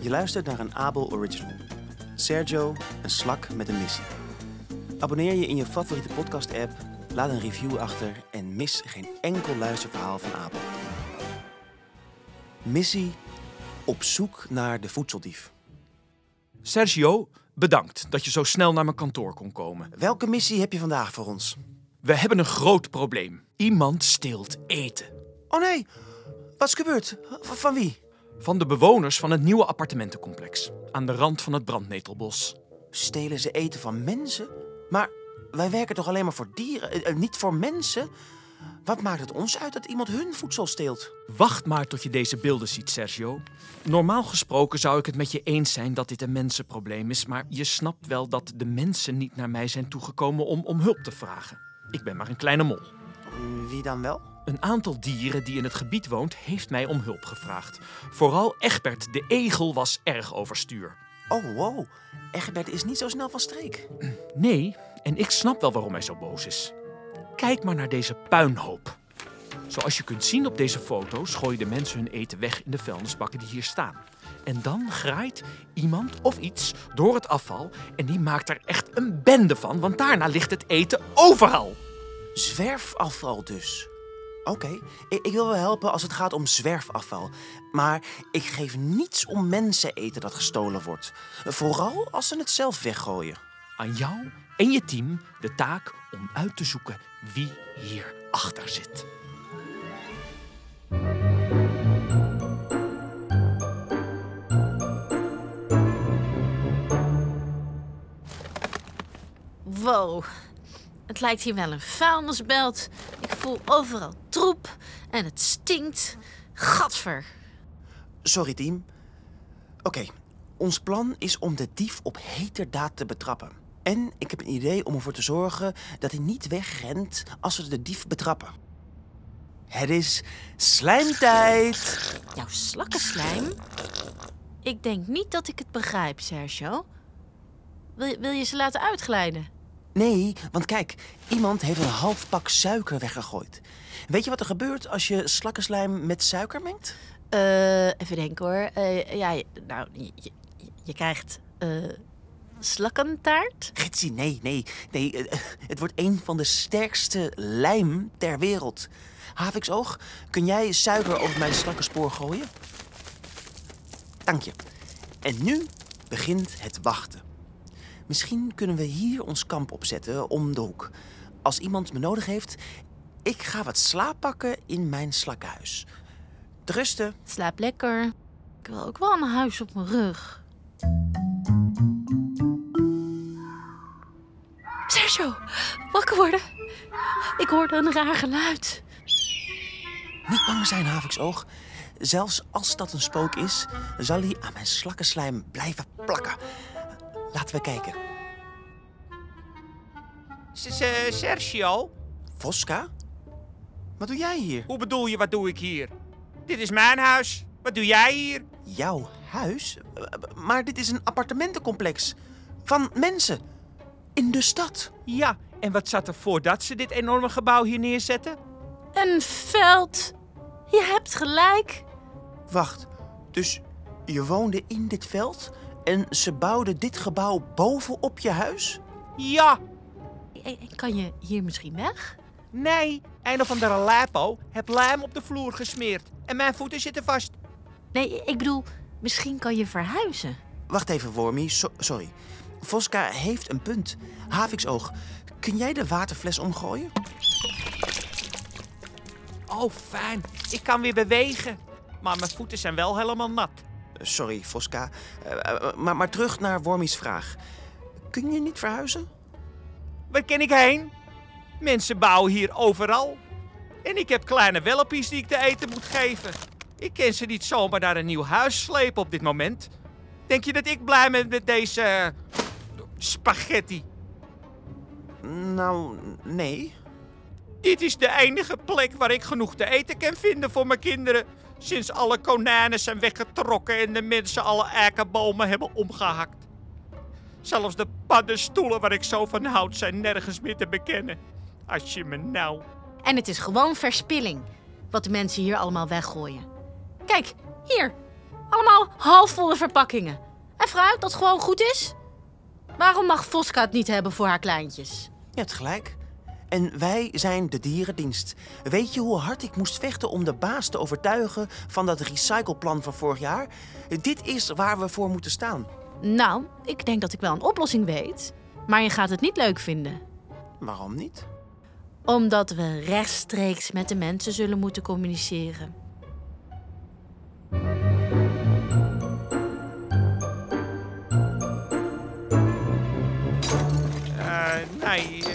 Je luistert naar een Abel Original. Sergio, een slak met een missie. Abonneer je in je favoriete podcast-app, laat een review achter en mis geen enkel luisterverhaal van Abel. Missie op zoek naar de voedseldief. Sergio, bedankt dat je zo snel naar mijn kantoor kon komen. Welke missie heb je vandaag voor ons? We hebben een groot probleem. Iemand steelt eten. Oh nee, wat is gebeurd? Van wie? Van de bewoners van het nieuwe appartementencomplex. Aan de rand van het brandnetelbos. Stelen ze eten van mensen? Maar wij werken toch alleen maar voor dieren, eh, eh, niet voor mensen? Wat maakt het ons uit dat iemand hun voedsel steelt? Wacht maar tot je deze beelden ziet, Sergio. Normaal gesproken zou ik het met je eens zijn dat dit een mensenprobleem is, maar je snapt wel dat de mensen niet naar mij zijn toegekomen om om hulp te vragen. Ik ben maar een kleine mol. Wie dan wel? Een aantal dieren die in het gebied woont heeft mij om hulp gevraagd. Vooral Egbert, de egel, was erg overstuur. Oh, wow. Egbert is niet zo snel van streek. Nee, en ik snap wel waarom hij zo boos is. Kijk maar naar deze puinhoop. Zoals je kunt zien op deze foto's gooien de mensen hun eten weg in de vuilnisbakken die hier staan. En dan graait iemand of iets door het afval en die maakt er echt een bende van, want daarna ligt het eten overal. Zwerfafval dus. Oké, ik, ik wil wel helpen als het gaat om zwerfafval. Maar ik geef niets om mensen eten dat gestolen wordt. Vooral als ze het zelf weggooien. Aan jou en je team de taak om uit te zoeken wie hier achter zit. Wow, het lijkt hier wel een vuilnisbelt. Ik voel overal troep en het stinkt. Gadver. Sorry, team. Oké, ons plan is om de dief op heterdaad te betrappen. En ik heb een idee om ervoor te zorgen dat hij niet wegrent als we de dief betrappen. Het is slijmtijd! Jouw slakkenslijm? Ik denk niet dat ik het begrijp, Sergio. Wil je, wil je ze laten uitglijden? Nee, want kijk, iemand heeft een half pak suiker weggegooid. Weet je wat er gebeurt als je slakkenslijm met suiker mengt? Eh, even denken hoor. Eh, ja, nou, je, krijgt eh slakkentaart. Gitsie, nee, nee, nee. Het wordt een van de sterkste lijm ter wereld. Haviksoog, kun jij suiker over mijn slakkenspoor gooien? Dank je. En nu begint het wachten. Misschien kunnen we hier ons kamp opzetten om de hoek. Als iemand me nodig heeft, ik ga wat slaap pakken in mijn slakkenhuis. Te rusten. Slaap lekker. Ik wil ook wel een huis op mijn rug. Sergio, wakker worden. Ik hoorde een raar geluid. Niet bang zijn, Haviksoog. Zelfs als dat een spook is, zal hij aan mijn slakkenslijm blijven plakken. Laten we kijken. S- S- Sergio, Voska? Wat doe jij hier? hoe bedoel je, wat doe ik hier? Dit is mijn huis. Wat doe jij hier? Jouw huis? Eh, Maar dit is een appartementencomplex. Van mensen. In de stad. Ja, en wat zat er voordat ze dit enorme gebouw hier neerzetten? Een veld. Je hebt gelijk. Wacht, dus je woonde in dit veld en ze bouwden dit gebouw bovenop je huis? Ja, Eh, Kan je hier misschien weg? nee, een of andere lapo heb lijm op de vloer gesmeerd. En mijn voeten zitten vast. Nee, ik bedoel, misschien kan je verhuizen. Wacht even, Wormy. So- sorry. Voska heeft een punt. Haviksoog, kun jij de waterfles omgooien? Oh, fijn. Ik kan weer bewegen. Maar mijn voeten zijn wel helemaal nat. Sorry, Voska. Eh, eh, maar, maar terug naar Wormy's vraag. Kun je niet verhuizen? Waar ken ik heen? Mensen bouwen hier overal. En ik heb kleine welpies die ik te eten moet geven. Ik kan ze niet zomaar naar een nieuw huis slepen op dit moment. Denk je dat ik blij ben met deze eh, spaghetti? Nou, nee. Dit is de enige plek waar ik genoeg te eten kan vinden voor mijn kinderen. Sinds alle konijnen zijn weggetrokken en de mensen alle eikenbomen hebben omgehakt. Zelfs de paddenstoelen waar ik zo van houd zijn nergens meer te bekennen. Als je me nou... En het is gewoon verspilling. Wat de mensen hier allemaal weggooien. Kijk, hier. Allemaal halfvolle verpakkingen. En fruit dat gewoon goed is? Waarom mag Voska het niet hebben voor haar kleintjes? Je hebt gelijk. En wij zijn de dierendienst. Weet je hoe hard ik moest vechten om de baas te overtuigen van dat recycleplan van vorig jaar? Dit is waar we voor moeten staan. Nou, ik denk dat ik wel een oplossing weet. Maar je gaat het niet leuk vinden. Waarom niet? Omdat we rechtstreeks met de mensen zullen moeten communiceren. Eh, nee,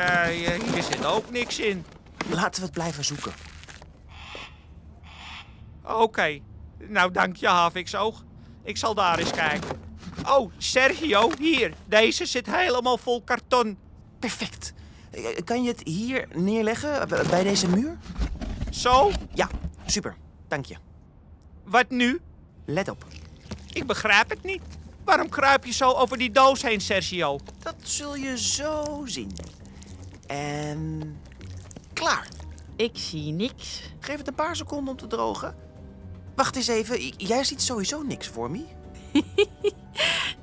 eh, eh, hier zit ook niks in. Laten we het blijven zoeken. Oké. Nou, dank je, Haviksoog. Ik zal daar eens kijken. Oh, Sergio, hier. Deze zit helemaal vol karton. Perfect. Eh, Kan je het hier neerleggen, b- bij deze muur? Zo, Ja, super. Dank je. wat nu? Let op. Ik begrijp het niet. Waarom kruip je zo over die doos heen, Sergio? Dat zul je zo zien. En klaar. Ik zie niks. Geef het een paar seconden om te drogen. Wacht eens even. Jij ziet sowieso niks voor me.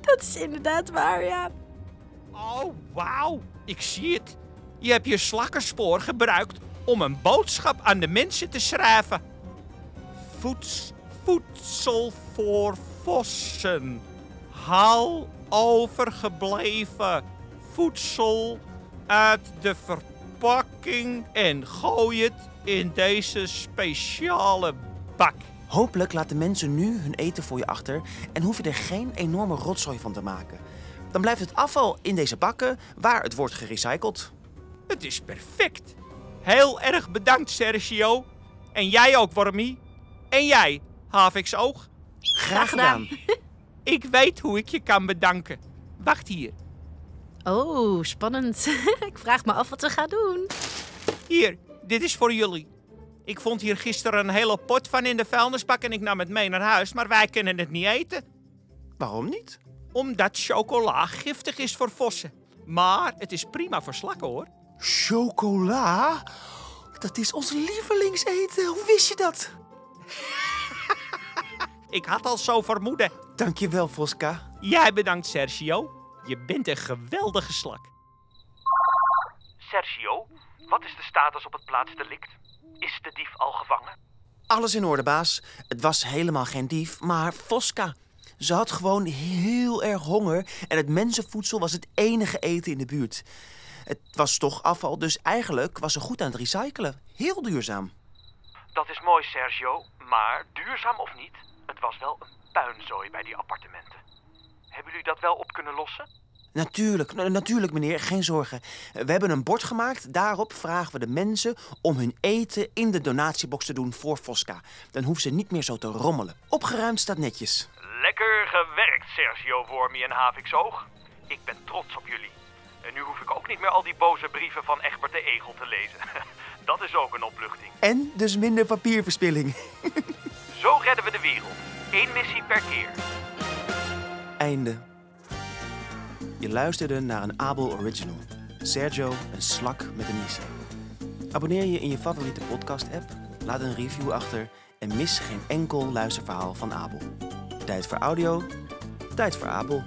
Dat is inderdaad waar, ja. Oh, wauw. Ik zie het. Je hebt je slakkerspoor gebruikt om een boodschap aan de mensen te schrijven. Voeds, voedsel voor vossen. Haal overgebleven voedsel uit de verpakking en gooi het in deze speciale bak. Hopelijk laten mensen nu hun eten voor je achter en hoef je er geen enorme rotzooi van te maken. Dan blijft het afval in deze bakken waar het wordt gerecycled. Het is perfect. Heel erg bedankt, Sergio. En jij ook, Wormie. En jij, Haviksoog. Graag gedaan. gedaan. Ik weet hoe ik je kan bedanken. Wacht hier. Oh, spannend. ik vraag me af wat ze gaat doen. Hier, dit is voor jullie. Ik vond hier gisteren een hele pot van in de vuilnisbak en ik nam het mee naar huis, maar wij kunnen het niet eten. Waarom niet? Omdat chocola giftig is voor vossen. Maar het is prima voor slakken hoor. Chocola? Dat is ons lievelingseten. Hoe wist je dat? Ik had al zo vermoeden. Dankjewel, Voska. Jij bedankt, Sergio. Je bent een geweldige slak. Sergio, wat is de status op het plaatsdelict? Is de dief al gevangen? Alles in orde, baas. Het was helemaal geen dief, maar Voska. Ze had gewoon heel erg honger en het mensenvoedsel was het enige eten in de buurt. Het was toch afval, dus eigenlijk was ze goed aan het recyclen. Heel duurzaam. Dat is mooi, Sergio, maar duurzaam of niet, het was wel een puinzooi bij die appartementen. Hebben jullie dat wel op kunnen lossen? Natuurlijk, na- natuurlijk meneer, geen zorgen. We hebben een bord gemaakt, daarop vragen we de mensen om hun eten in de donatiebox te doen voor Voska. Dan hoeven ze niet meer zo te rommelen. Opgeruimd staat netjes. Lekker gewerkt, Sergio Wormy en Haviksoog. Ik ben trots op jullie. En nu hoef ik ook niet meer al die boze brieven van Egbert de Egel te lezen. Dat is ook een opluchting. En dus minder papierverspilling. Zo redden we de wereld. Eén missie per keer. Je luisterde naar een Abel Original. Sergio, een slak met een missie. Abonneer je in je favoriete podcast-app, laat een review achter en mis geen enkel luisterverhaal van Abel. Tijd voor audio, tijd voor Abel.